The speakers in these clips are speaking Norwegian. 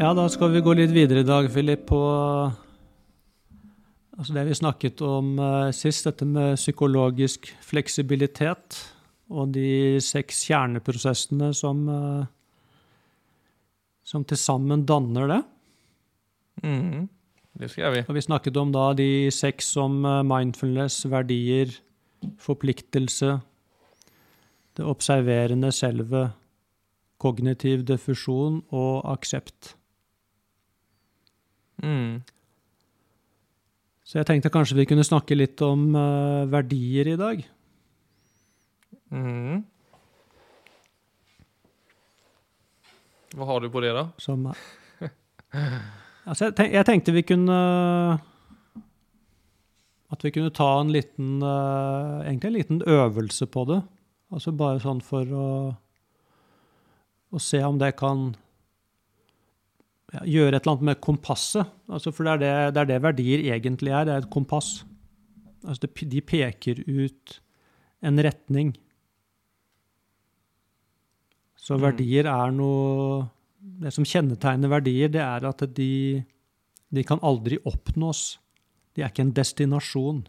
Ja, da skal vi gå litt videre i dag, Philip, på altså det vi snakket om uh, sist, dette med psykologisk fleksibilitet og de seks kjerneprosessene som, uh, som til sammen danner det. Mm. Det skal vi. Og vi snakket om da de seks som uh, mindfulness, verdier, forpliktelse, det observerende selve, kognitiv diffusjon og aksept. Mm. Så jeg tenkte kanskje vi kunne snakke litt om uh, verdier i dag. Mm. Hva har du på det, da? Som, altså jeg, tenk, jeg, tenkte vi kunne At vi kunne ta en liten uh, Egentlig en liten øvelse på det. Altså bare sånn for å, å se om det kan gjøre et eller annet med kompasset. Altså for det er det, det er det, verdier egentlig er. Det er et kompass. Altså det, de peker ut en retning. Så Mm. verdier er noe Det som kjennetegner verdier, det er at de, de kan aldri oppnås. De er ikke en destinasjon.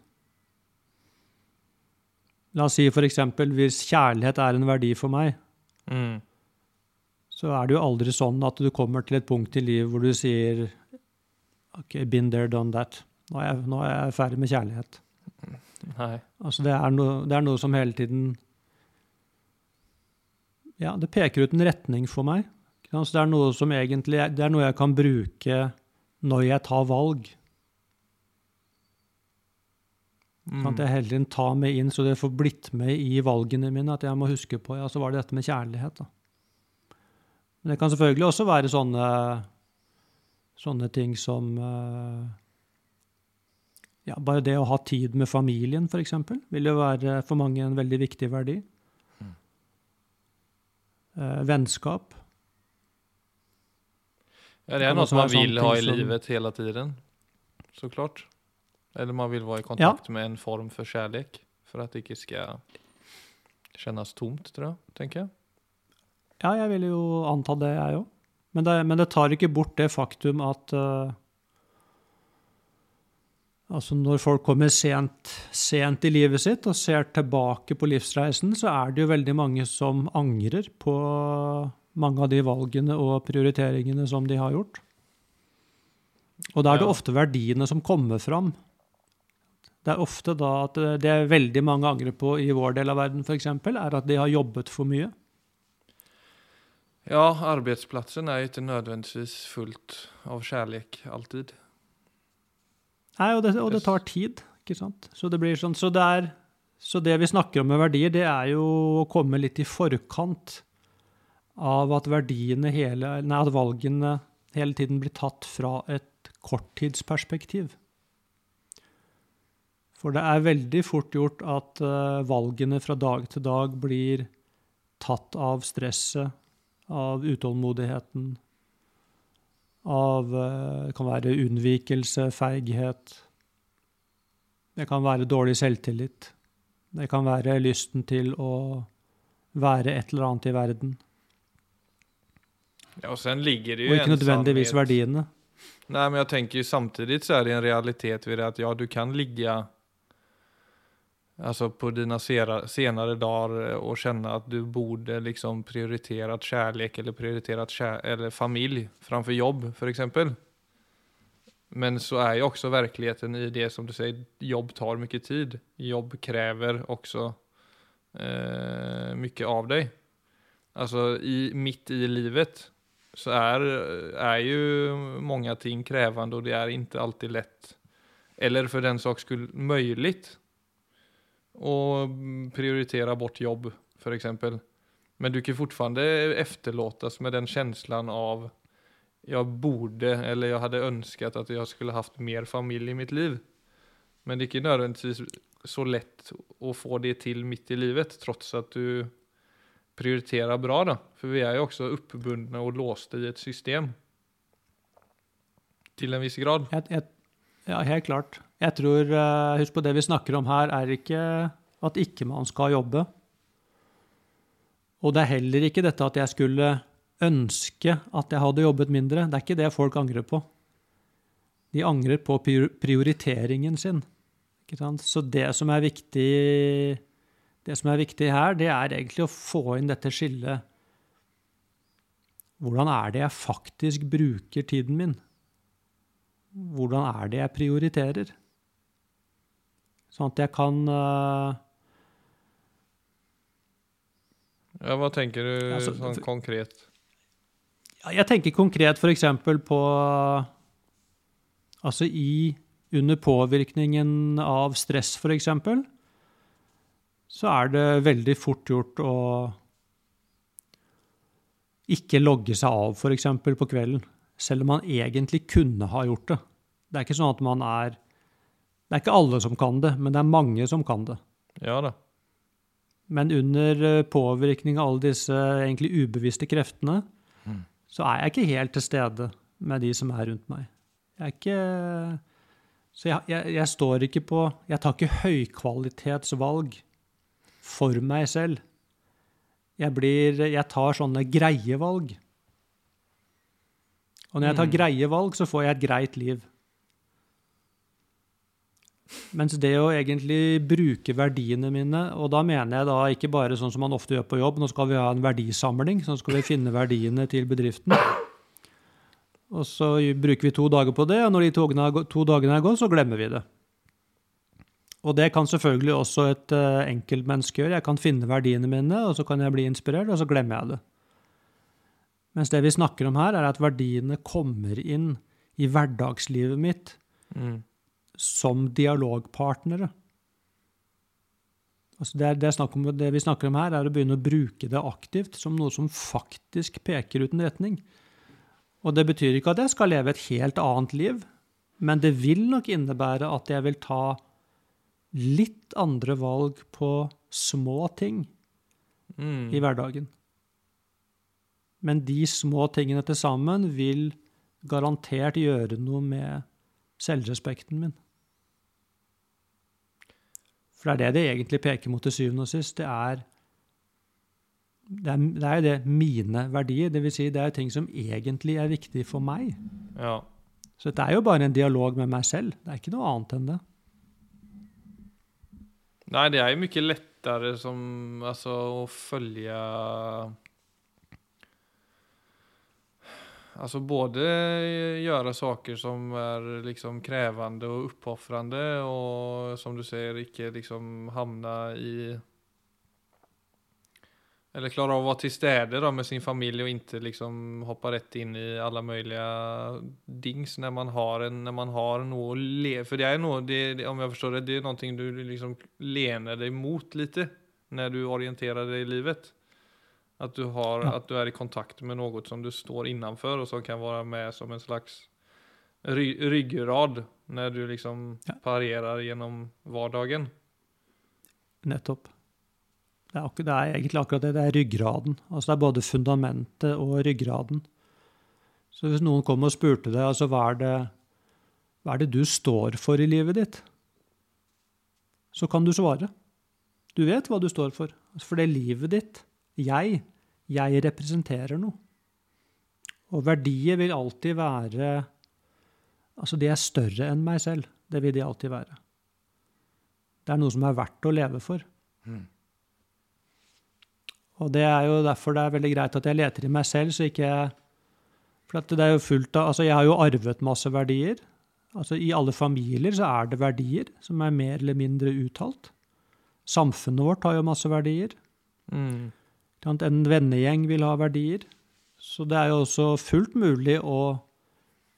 La oss si f.eks. hvis kjærlighet er en verdi for meg, Mm. Så er det jo aldri sånn at du kommer til et punkt i livet hvor du sier OK, been there, done that. Nå er jeg, nå er jeg ferdig med kjærlighet. Nei. Altså det er, noe, det er noe som hele tiden Ja, det peker ut en retning for meg. Altså, det er noe som egentlig Det er noe jeg kan bruke når jeg tar valg. Mm. At jeg hele tiden tar meg inn, så det får blitt med i valgene mine. At jeg må huske på Ja, så var det dette med kjærlighet, da. Men det kan selvfølgelig også være sånne, sånne ting som eh, ja, Bare det å ha tid med familien, f.eks., vil jo være for mange en veldig viktig verdi. Mm. Eh, vennskap. Ja, det er noe som man vil ha i livet hele tiden. Så klart. Eller man vil være i kontakt med en form for kjærlighet. For at det ikke skal kjennes tomt, tror jeg. tenker jeg. Ja, jeg vil jo anta det, jeg òg. Men, men det tar ikke bort det faktum at uh, Altså Når folk kommer sent, sent i livet sitt og ser tilbake på livsreisen, så er det jo veldig mange som angrer på mange av de valgene og prioriteringene som de har gjort. Og da er det ofte verdiene som kommer fram. Det er ofte da at det- det veldig mange angrer på i vår del av verden, f.eks., er at de har jobbet for mye. Ja, arbeidsplassen er ikke nødvendigvis fullt av kjærlighet alltid. Nei, og det, og det tar tid, ikke sant? Så det blir sånn, så det er, så det vi snakker om med verdier, det er jo å komme litt i forkant av at verdiene hele, nei, at valgene hele tiden blir tatt fra et korttidsperspektiv. For det er veldig fort gjort at eh, valgene fra dag til dag blir tatt av stresset, av utålmodigheten, av eh, Det kan være unnvikelse, feighet. Det kan være dårlig selvtillit. Det kan være lysten til å være et eller annet i verden. Ja, og sen ligger det Og ikke nødvendigvis verdiene. Nei, men jeg tenker jo samtidig så er det en realitet ved det at ja, du kan ligga alltså på dina senare dagar och känna att du borde liksom prioriterat kärlek eller prioriterat kär, eller familj framför jobb för exempel. Men så är ju också verkligheten i det som du säger, jobb tar mycket tid. Jobb kräver också eh, mycket av dig. Alltså i, mitt i livet så är, är ju många ting krävande och det är inte alltid lätt. Eller för den sak skull möjligt att prioritera bort jobb för exempel. Men du kan fortfarande efterlåtas med den känslan av jag borde eller jag hade önskat att jag skulle haft mer familj i mitt liv. Men det är inte nödvändigtvis så lätt att få det till mitt i livet trots att du prioriterar bra då. För vi är ju också uppbundna och låsta i ett system. Til en viss grad. Jeg, jeg, ja, helt klart. Jeg tror, eh, Husk på det vi snakker om her, er ikke at ikke man skal jobbe. Og det er heller ikke dette at jeg skulle ønske at jeg hadde jobbet mindre. Det er ikke det folk angrer på. De angrer på prioriteringen sin. Så det som viktig det som er viktig her, det er egentlig å få inn dette skillet. Hvordan er det jeg faktisk bruker tiden min? Hvordan er det jeg prioriterer? Sånn at jeg kan uh, Ja, Hva tenker du altså, sånn konkret? Jeg tenker konkret f.eks. på Altså i Under påvirkningen av stress, f.eks., så er det veldig fort gjort å ikke logge seg av, f.eks. på kvelden. Selv om man egentlig kunne ha gjort det. Det er ikke sånn at man er Det er ikke alle som kan det, men det er mange som kan det. Ja da. Men under eh, påvirkning av alle disse egentlig ubevisste kreftene, mm. så er jeg ikke helt til stede med de som er rundt meg. Jeg er ikke Så jeg, jeg, jeg står ikke på Jeg tar ikke høykvalitetsvalg for meg selv. Jeg, blir, jeg tar sånne greie valg. Og når jeg tar mm. greie valg, så får jeg et greit liv. Mens det å egentlig bruke verdiene mine, og da mener jeg da ikke bare sånn som man ofte gjør på jobb, nå skal vi ha en verdisamling, så skal vi finne verdiene til bedriften. Og så bruker vi to dager på det, og når de to dagene er gått, så glemmer vi det. Og det kan selvfølgelig også et uh, enkeltmenneske gjøre. Jeg kan finne verdiene mine, og så kan jeg bli inspirert, og så glemmer jeg det. Mens det vi snakker om her, er at verdiene kommer inn i hverdagslivet mitt. Mm som dialogpartnere. Altså det, det, om, det, vi snakker om her, er å begynne å bruke det aktivt som noe som faktisk peker ut en retning. Og det betyr ikke at jeg skal leve et helt annet liv, men det vil nok innebære at jeg vil ta litt andre valg på små ting mm. i hverdagen. Men de små tingene til sammen vil garantert gjøre noe med selvrespekten min. For det er det det egentlig peker mot til syvende og sist. Det er det er, det er jo det mine verdier. Det vil si, det er jo ting som egentlig er viktig for meg. Ja. Så det er jo bare en dialog med meg selv. Det er ikke noe annet enn det. Nei, det er jo mye lettere som Altså å følge Alltså både gjøre saker som er liksom krevende og uppoffrande og som du sier, ikke liksom hamna i eller klare av å være til stede da, med sin familie og ikke liksom hoppe rett inn i alle mulige dings når man har, en, når man har noe å leve For det er noe, det, om jeg forstår det, det er noe du liksom lener deg mot litt når du orienterer deg i livet. At du, har, ja. at du er i kontakt med noe som du står innenfor, og som kan være med som en slags ry ryggrad når du liksom ja. parerer gjennom hverdagen. Nettopp. Det er, akkurat, det er, egentlig akkurat det. Det er ryggraden. Altså det er både fundamentet og ryggraden. Så hvis noen kom og spurte deg altså hva er, det, hva er det du står for i livet ditt, så kan du svare. Du vet hva du står for. For det livet ditt, jeg, jeg representerer noe. Og verdier vil alltid være Altså, de er større enn meg selv. Det vil de alltid være. Det er noe som er verdt å leve for. Mm. Og det er jo derfor det er veldig greit at jeg leter i meg selv, så ikke jeg For det er jo fullt av Altså, jeg har jo arvet masse verdier. Altså, I alle familier så er det verdier som er mer eller mindre uttalt. Samfunnet vårt har jo masse verdier. Mm. En vennegjeng vil ha verdier. Så det er jo også fullt mulig å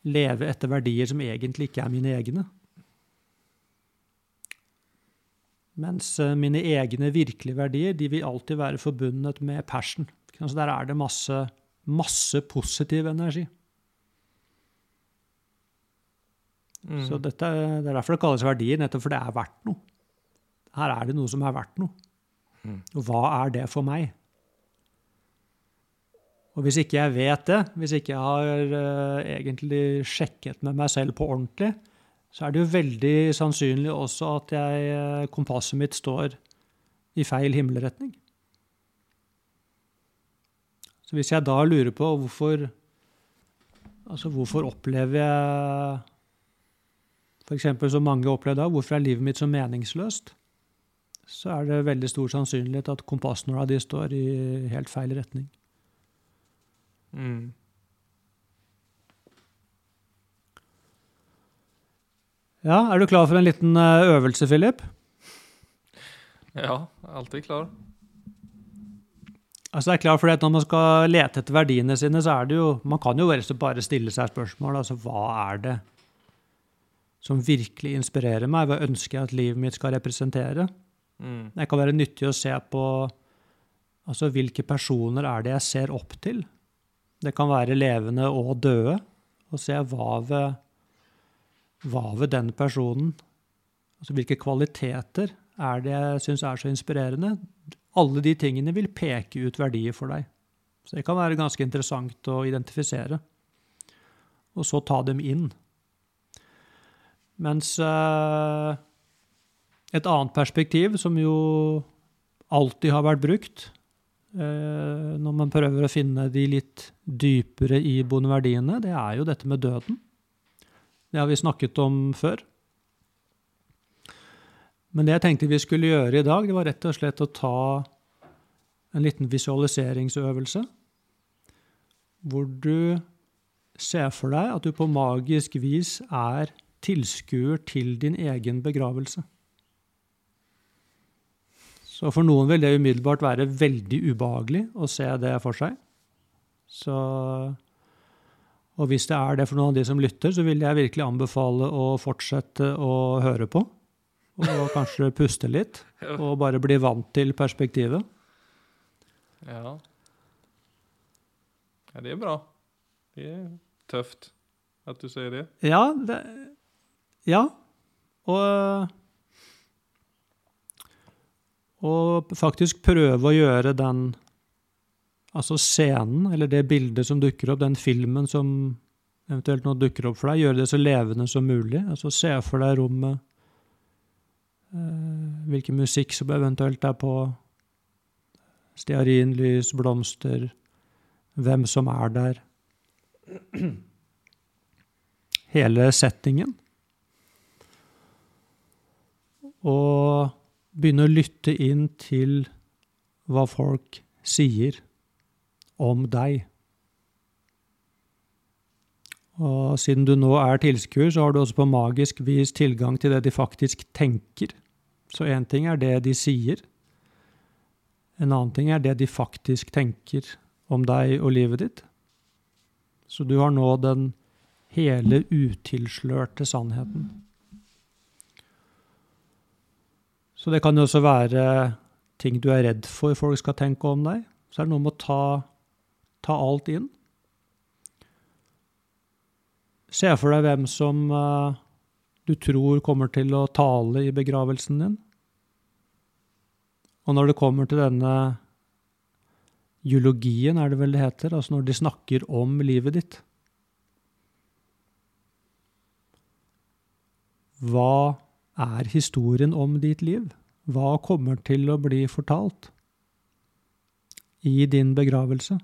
leve etter verdier som egentlig ikke er mine egne. Mens eh, mine egne virkelige verdier de vil alltid være forbundet med passion. Så der er det masse, masse positiv energi. Mm. Så dette, Det er derfor det kalles verdier, nettopp for det er verdt noe. Her er det noe som er verdt noe. Mm. Og hva er det for meg? Og hvis ikke jeg vet det, hvis ikke jeg har uh, egentlig sjekket med meg selv på ordentlig, så er det jo veldig sannsynlig også at jeg, uh, kompasset mitt står i feil himmelretning. Så hvis jeg da lurer på hvorfor Altså hvorfor opplever jeg f.eks. som mange opplever da, hvorfor er livet mitt så meningsløst? Så er det veldig stor sannsynlighet at kompassnåla di står i helt feil retning. Mm. Ja, er du klar for en liten eh, øvelse, Philip? Ja, alltid klar. Altså det er klart, for Når man skal lete etter verdiene sine, så er det jo Man kan jo bare stille seg spørsmål. Altså, hva er det som virkelig inspirerer meg? Hva ønsker jeg at livet mitt skal representere? Mm. Det kan være nyttig å se på altså, hvilke personer er det jeg ser opp til. Det kan være levende og døde. Og se hva ved, hva ved den personen altså Hvilke kvaliteter er det jeg syns er så inspirerende? Alle de tingene vil peke ut verdier for deg. Så det kan være ganske interessant å identifisere. Og så ta dem inn. Mens eh, et annet perspektiv, som jo alltid har vært brukt når man prøver å finne de litt dypere iboende verdiene, det er jo dette med døden. Det har vi snakket om før. Men det jeg tenkte vi skulle gjøre i dag, det var rett og slett å ta en liten visualiseringsøvelse. Hvor du ser for deg at du på magisk vis er tilskuer til din egen begravelse. Så for noen vil det umiddelbart være veldig ubehagelig å se det for seg. Så, og hvis det er det for noen av de som lytter, så vil jeg virkelig anbefale å fortsette å høre på. Og kanskje puste litt, og bare bli vant til perspektivet. Ja. ja. Det er bra. Det er tøft at du sier det. Ja, det, ja. Og Og faktisk prøve å gjøre den Altså scenen, eller det bildet som dukker opp, den filmen som eventuelt nå dukker opp for deg, gjøre det så levende som mulig. Altså se for deg rommet, eh, hvilken musikk som eventuelt er på, stearinlys, blomster, hvem som er der. Hele settingen. Og begynne å lytte inn til hva folk sier om deg. Og siden du nå er tilskuer, så har du også på magisk vis tilgang til det de faktisk tenker. Så én ting er det de sier. En annen ting er det de faktisk tenker om deg og livet ditt. Så du har nå den hele utilslørte sannheten. Så det kan jo også være ting du er redd for folk skal tenke om deg. Så er det noe med å ta, ta alt inn. Se for deg hvem som uh, du tror kommer til å tale i begravelsen din. Og når det kommer til denne geologien, er det vel det heter, altså når de snakker om livet ditt Hva er historien om ditt liv? Hva kommer til å bli fortalt i din begravelse?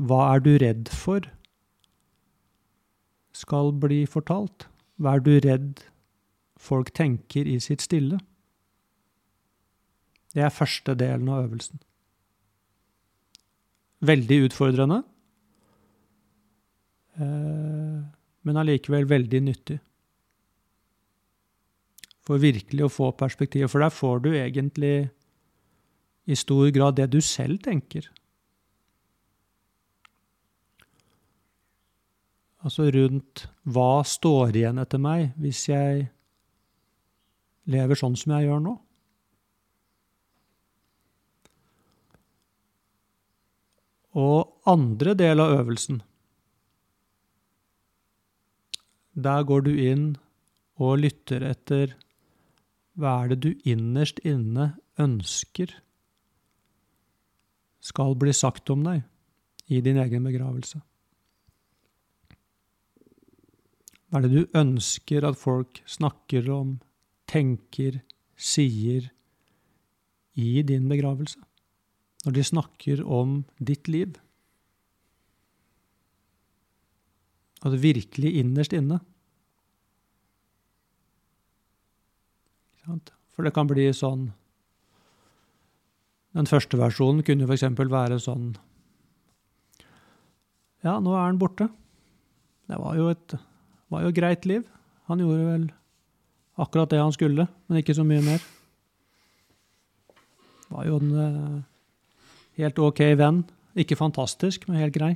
Hva er du redd for skal bli fortalt? Hva er du redd folk tenker i sitt stille? Det er første delen av øvelsen. Veldig utfordrende, eh, men allikevel veldig nyttig for virkelig å få perspektiv. For der får du egentlig i stor grad det du selv tenker. Altså rundt hva står igjen etter meg hvis jeg lever sånn som jeg gjør nå? Og andre del av øvelsen Der går du inn og lytter etter hva er det du innerst inne ønsker skal bli sagt om deg i din egen begravelse? Hva er det du ønsker at folk snakker om, tenker, sier i din begravelse? når de snakker om ditt liv. At virkelig innerst inne. For det kan bli sånn Den første versjonen kunne f.eks. være sånn Ja, nå er han borte. Det var jo et var jo greit liv. Han gjorde vel akkurat det han skulle, men ikke så mye mer. Var jo en uh, helt OK venn. Ikke fantastisk, men helt grei.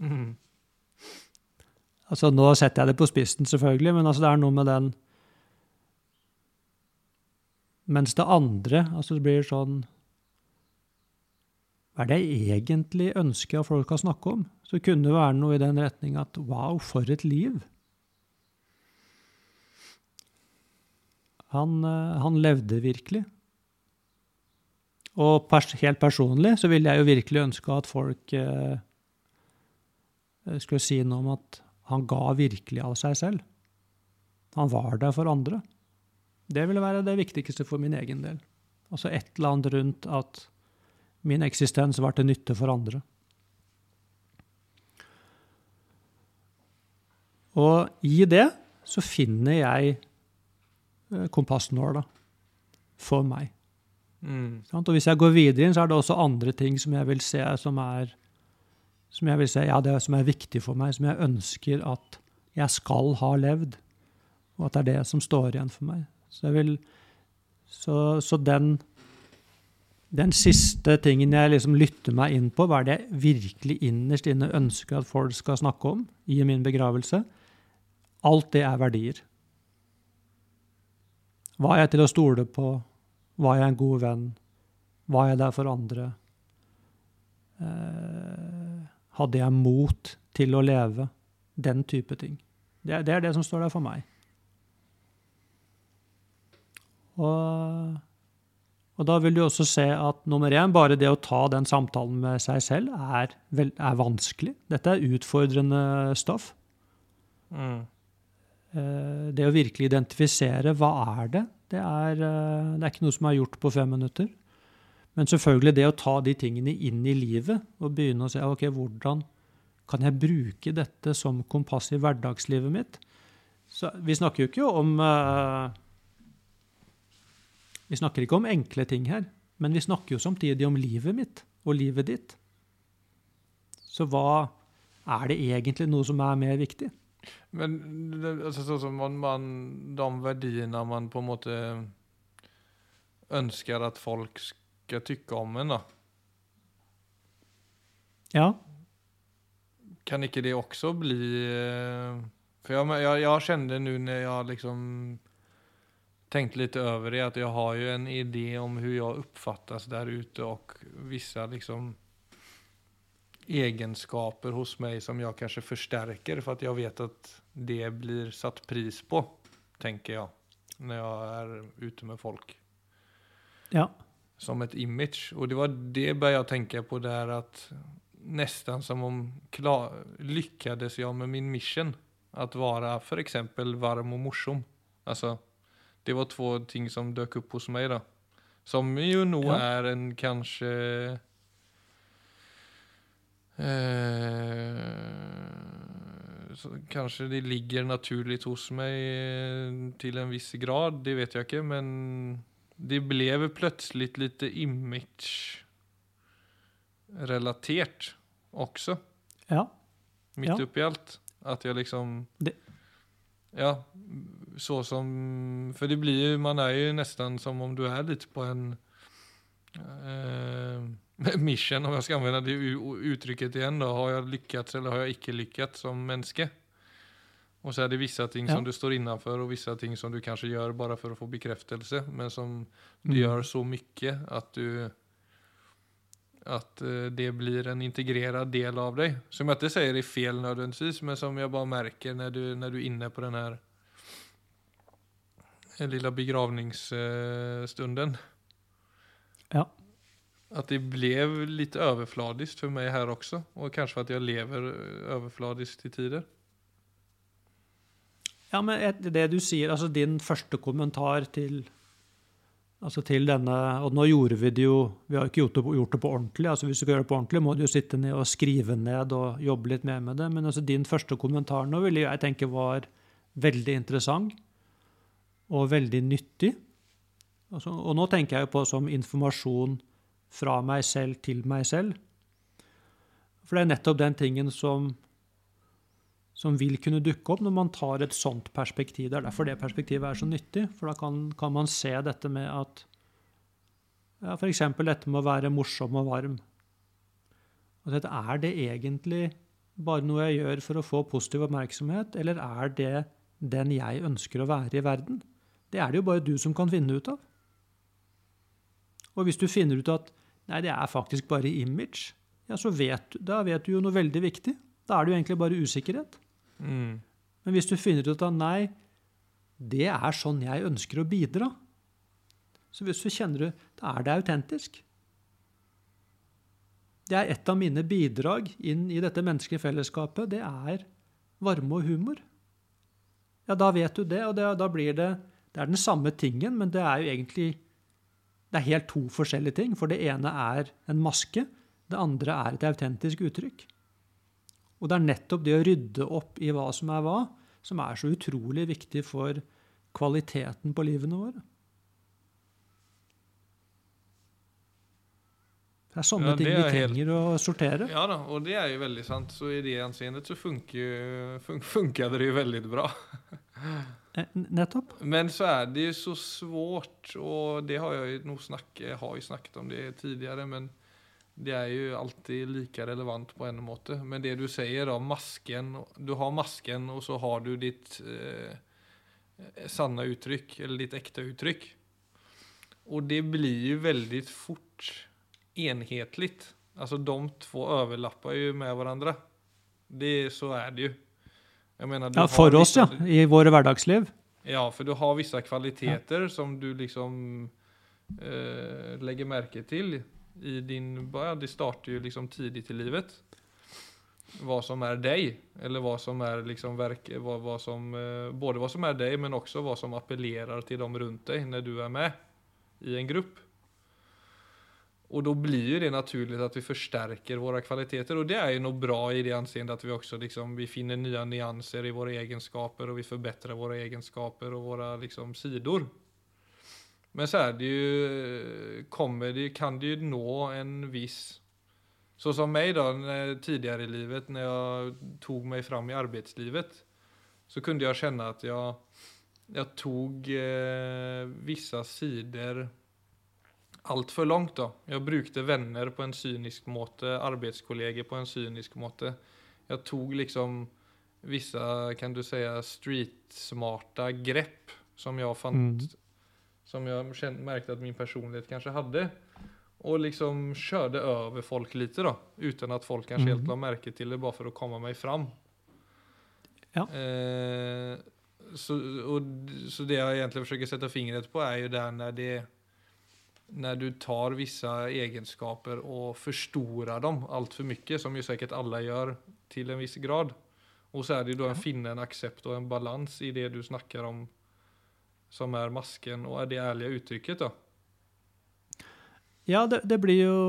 Mm. Altså, nå setter jeg det på spissen, selvfølgelig, men altså, det er noe med den Mens det andre altså det blir sånn Hva er det jeg egentlig ønsker at folk skal snakke om? Så kunne det være noe i den retning at wow, for et liv! Han, eh, han levde virkelig. Og pers helt personlig så ville jeg jo virkelig ønske at folk eh, skulle si noe om at han ga virkelig av seg selv. Han var der for andre. Det ville være det viktigste for min egen del. Altså et eller annet rundt at min eksistens var til nytte for andre. Og i det så finner jeg eh, kompassnåla for meg. Mm. Og hvis jeg går videre inn, så er det også andre ting som jeg vil se som er som jeg vil si ja, det som er viktig for meg, som jeg ønsker at jeg skal ha levd, og at det er det som står igjen for meg. Så, jeg vil, så, så den, den siste tingen jeg liksom lytter meg inn på, hva er det jeg virkelig innerst inne ønsker at folk skal snakke om i min begravelse? Alt det er verdier. Hva er jeg til å stole på? Var jeg en god venn? Var jeg der for andre? Eh, hadde jeg mot til å leve? Den type ting. Det, det er det som står der for meg. Og, og, da vil du også se at nummer én, bare det å ta den samtalen med seg selv, er, vel, er vanskelig. Dette er utfordrende stoff. Mm. Eh, det å virkelig identifisere hva er det, det er, eh, det er ikke noe som er gjort på fem minutter. Men selvfølgelig det å ta de tingene inn i livet og begynne å se ok, hvordan kan jeg bruke dette som kompass i hverdagslivet mitt? Så vi snakker jo ikke om uh, Vi snakker ikke om enkle ting her, men vi snakker jo samtidig om livet mitt og livet ditt. Så hva er det egentlig noe som er mer viktig? Men altså, sånn som man, man, de verdiene man på en måte ønsker at folk skal tykke om en, da. Ja. Kan ikke det også bli eh, For jeg, jeg, jeg kjente nå når jeg liksom tenkte litt over det, at jeg har jo en idé om hvordan jeg oppfattes der ute, og visse liksom egenskaper hos meg som jeg kanskje forsterker, for at jeg vet at det blir satt pris på, tenker jeg, når jeg er ute med folk. Ja. Som et image. Og det var det började jeg tenke på der, at nesten som om klar, lyckades jag med min mission att vara för exempel varm och morsom. Alltså, det var två ting som dök upp hos meg da. Som jo nå Ja. er en kanskje eh, så kanskje det ligger naturlig hos meg eh, til en viss grad, det vet jeg ikke, men det ble plutselig litt image-relatert også, Ja. midt Ja. oppi alt. At jeg liksom Det- Ja, så som For det blir jo Man er jo nesten som om du er litt på en eh, mission, om jeg skal anvende det uttrykket igjen. da Har jeg lykkes eller har jeg ikke lykkes som menneske? Og så er det visse ting Ja. som du står innenfor, og visse ting som du kanskje gjør bare for å få bekreftelse, men som du Mm. gjør så mye at du at eh, det blir en integrerad del av deg. Som jeg ikke sier er fel nødvendigvis, men som jeg bare merker når du, når du er inne på den her eh, begravningsstunden. Ja. At det ble litt overfladisk for meg her også. Og kanskje for at jeg lever eh, overfladisk til tider. Ja, men det du sier, altså din første kommentar til Altså til denne, og nå gjorde vi det jo Vi har ikke gjort det, gjort det på ordentlig. altså Hvis du skal gjøre det på ordentlig, må du jo sitte ned og skrive ned og jobbe litt mer med det. Men altså din første kommentar nå ville jeg tenke var veldig interessant og veldig nyttig. Altså, og nå tenker jeg jo på som informasjon fra meg selv til meg selv. For det er nettopp den tingen som, som vil kunne dukke opp når man tar et sånt perspektiv. Det er derfor det perspektivet er så nyttig. For da kan, kan man se dette med at ja, F.eks. dette med å være morsom og varm. Og dette, er det egentlig bare noe jeg gjør for å få positiv oppmerksomhet, eller er det den jeg ønsker å være i verden? Det er det jo bare du som kan finne ut av. Og hvis du finner ut at nei, det er faktisk bare image, ja, så vet, da vet du jo noe veldig viktig. Da er det jo egentlig bare usikkerhet. Mm. Men hvis du finner ut at nei, det er sånn jeg ønsker å bidra, så hvis du kjenner du, da er det autentisk. Det er et av mine bidrag inn i dette menneskelige fellesskapet. Det er varme og humor. Ja, da vet du det, og det, da blir det Det er den samme tingen, men det er jo egentlig Det er helt to forskjellige ting. For det ene er en maske, det andre er et autentisk uttrykk. Og det er nettopp det å rydde opp i hva som er hva, som er så utrolig viktig for kvaliteten på livene våre. Det er sånne Ja, det ting vi trenger helt- å sortere. Ja da, og det er jo veldig sant. Så i det anseendet så funker, fun funker det jo veldig bra. Eh, Nettopp. Men så er det jo så svårt, og det har jeg jo snakket, har jo snakket om det tidligere, men det er jo alltid like relevant på en måte. Men det du sier da, masken, du har masken og så har du ditt eh, sanne uttrykk, eller ditt ekte uttrykk. Og det blir jo veldig fort enhetlig. Altså de to overlapper jo med hverandre. Det, så er det jo. Mener, Ja, for oss, ja. I våre hverdagsliv. Ja, for du har visse kvaliteter som du liksom eh, legger merke till i din, början, det startar ju liksom tidigt i livet. Vad som är dig, eller vad som är liksom verk, vad, vad som, eh, både vad som är dig men också vad som appellerar till dem runt dig när du är med i en grupp. Och då blir ju det naturligt att vi förstärker våra kvaliteter och det är ju nog bra i det anseende att vi också liksom, vi finner nya nyanser i våra egenskaper och vi förbättrar våra egenskaper och våra liksom sidor. Men så er det jo kommer det, kan det jo nå en viss, så som meg, da, tidligere i livet når jeg tog meg fram i arbeidslivet, så kunne jeg kjenne at jeg, jeg tog eh, vissa sider altfor langt. da. Jeg brukte vänner på en synisk måte, arbeidskolleger på en synisk måte. Jeg tog liksom vissa, kan du si, street-smarta grepp som jeg fant Mm. Som jag kände, märkte att min personlighet kanske hade. Och liksom körde över folk lite då, utan att folk kanske Mm. helt la märke till det bara för att komma mig fram. Ja. Eh, så, och, så det jag egentligen försöker sätta fingret på är ju där när det när du tar vissa egenskaper och förstorar dem allt för mycket, som ju säkert alla gör till en viss grad. Och så är det ju då en finna en accept och en balans i det du snackar om som er masken og er det ærlige uttrykket, da. Ja, det, det blir jo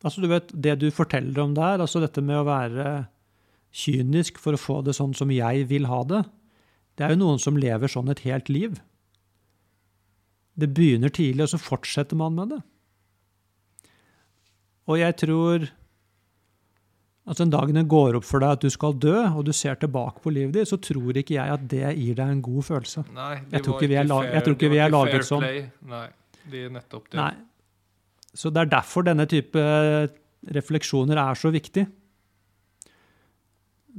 Altså, du vet, det du forteller om der, altså dette med å være kynisk for å få det sånn som jeg vil ha det, det er jo noen som lever sånn et helt liv. Det begynner tidlig, og så fortsetter man med det. Og jeg tror Altså, den dagen det går opp for deg at du skal dø, og du ser tilbake på livet ditt, så tror ikke jeg at det gir deg en god følelse. Nei, det Jag tror ikke vi inte lag- fair- inte det vi er laget sånn. Nei, play. er nettopp det. Nei. Så det er derfor denne type refleksjoner er så viktig.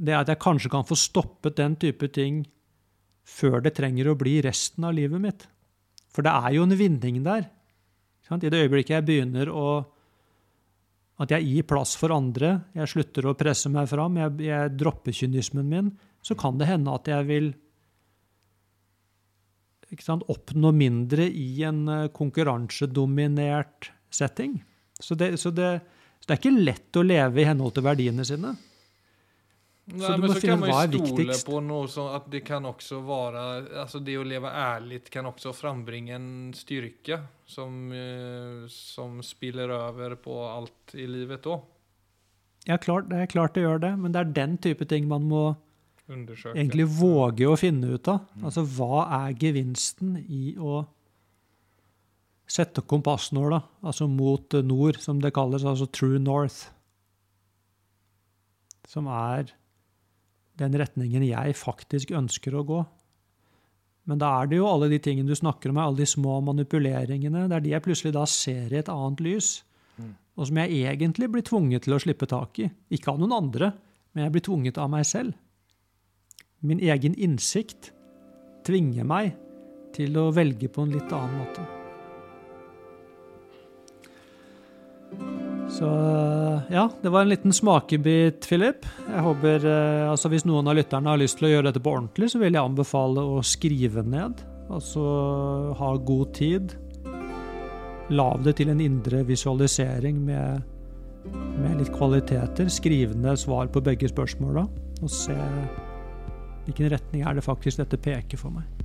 Det er at jeg kanskje kan få stoppet den type ting før det trenger å bli resten av livet mitt. For det er jo en vinning der. I det øyeblikket jeg begynner å At jeg gir plass for andre, jeg slutter å presse meg fram, jeg, jeg dropper kynismen min, så kan det hende at jeg vil sant, oppnå mindre i en eh, konkurransedominert setting. Så det, så, det, så det er ikke lett å leve i henhold til verdiene sine. Nei, du men må så finne hva er viktigst. på noe som at det kan også være Alltså det å leve ærlig kan også frambringe en styrke som, eh, som spiller over på alt i livet òg. Ja, klart, det er klart det gjør det, men det er den type ting man må Undersøke. egentlig våge å finne ut av. Altså, hva er gevinsten i å sette kompassnåla, altså mot nord, som det kalles, altså true north? Som er den retningen jeg faktisk ønsker å gå. Men da er det jo alle de tingene du snakker om, alle de små manipuleringene. Det er de jeg plutselig da ser i et annet lys. Mm. Og som jeg egentlig blir tvunget til å slippe tak i. Ikke av noen andre, men jeg blir tvunget av meg selv. Min egen innsikt tvinger meg til å velge på en litt annen måte. Så ja, det var en liten smakebit, Philip. Jeg håper, eh, altså Hvis noen av lytterne har lyst til å gjøre dette på ordentlig, så vil jeg anbefale å skrive ned. Altså ha god tid. Lav det til en indre visualisering med, med litt kvaliteter. Skriv ned svar på begge spørsmåla, og se hvilken retning er det faktisk dette peker for meg.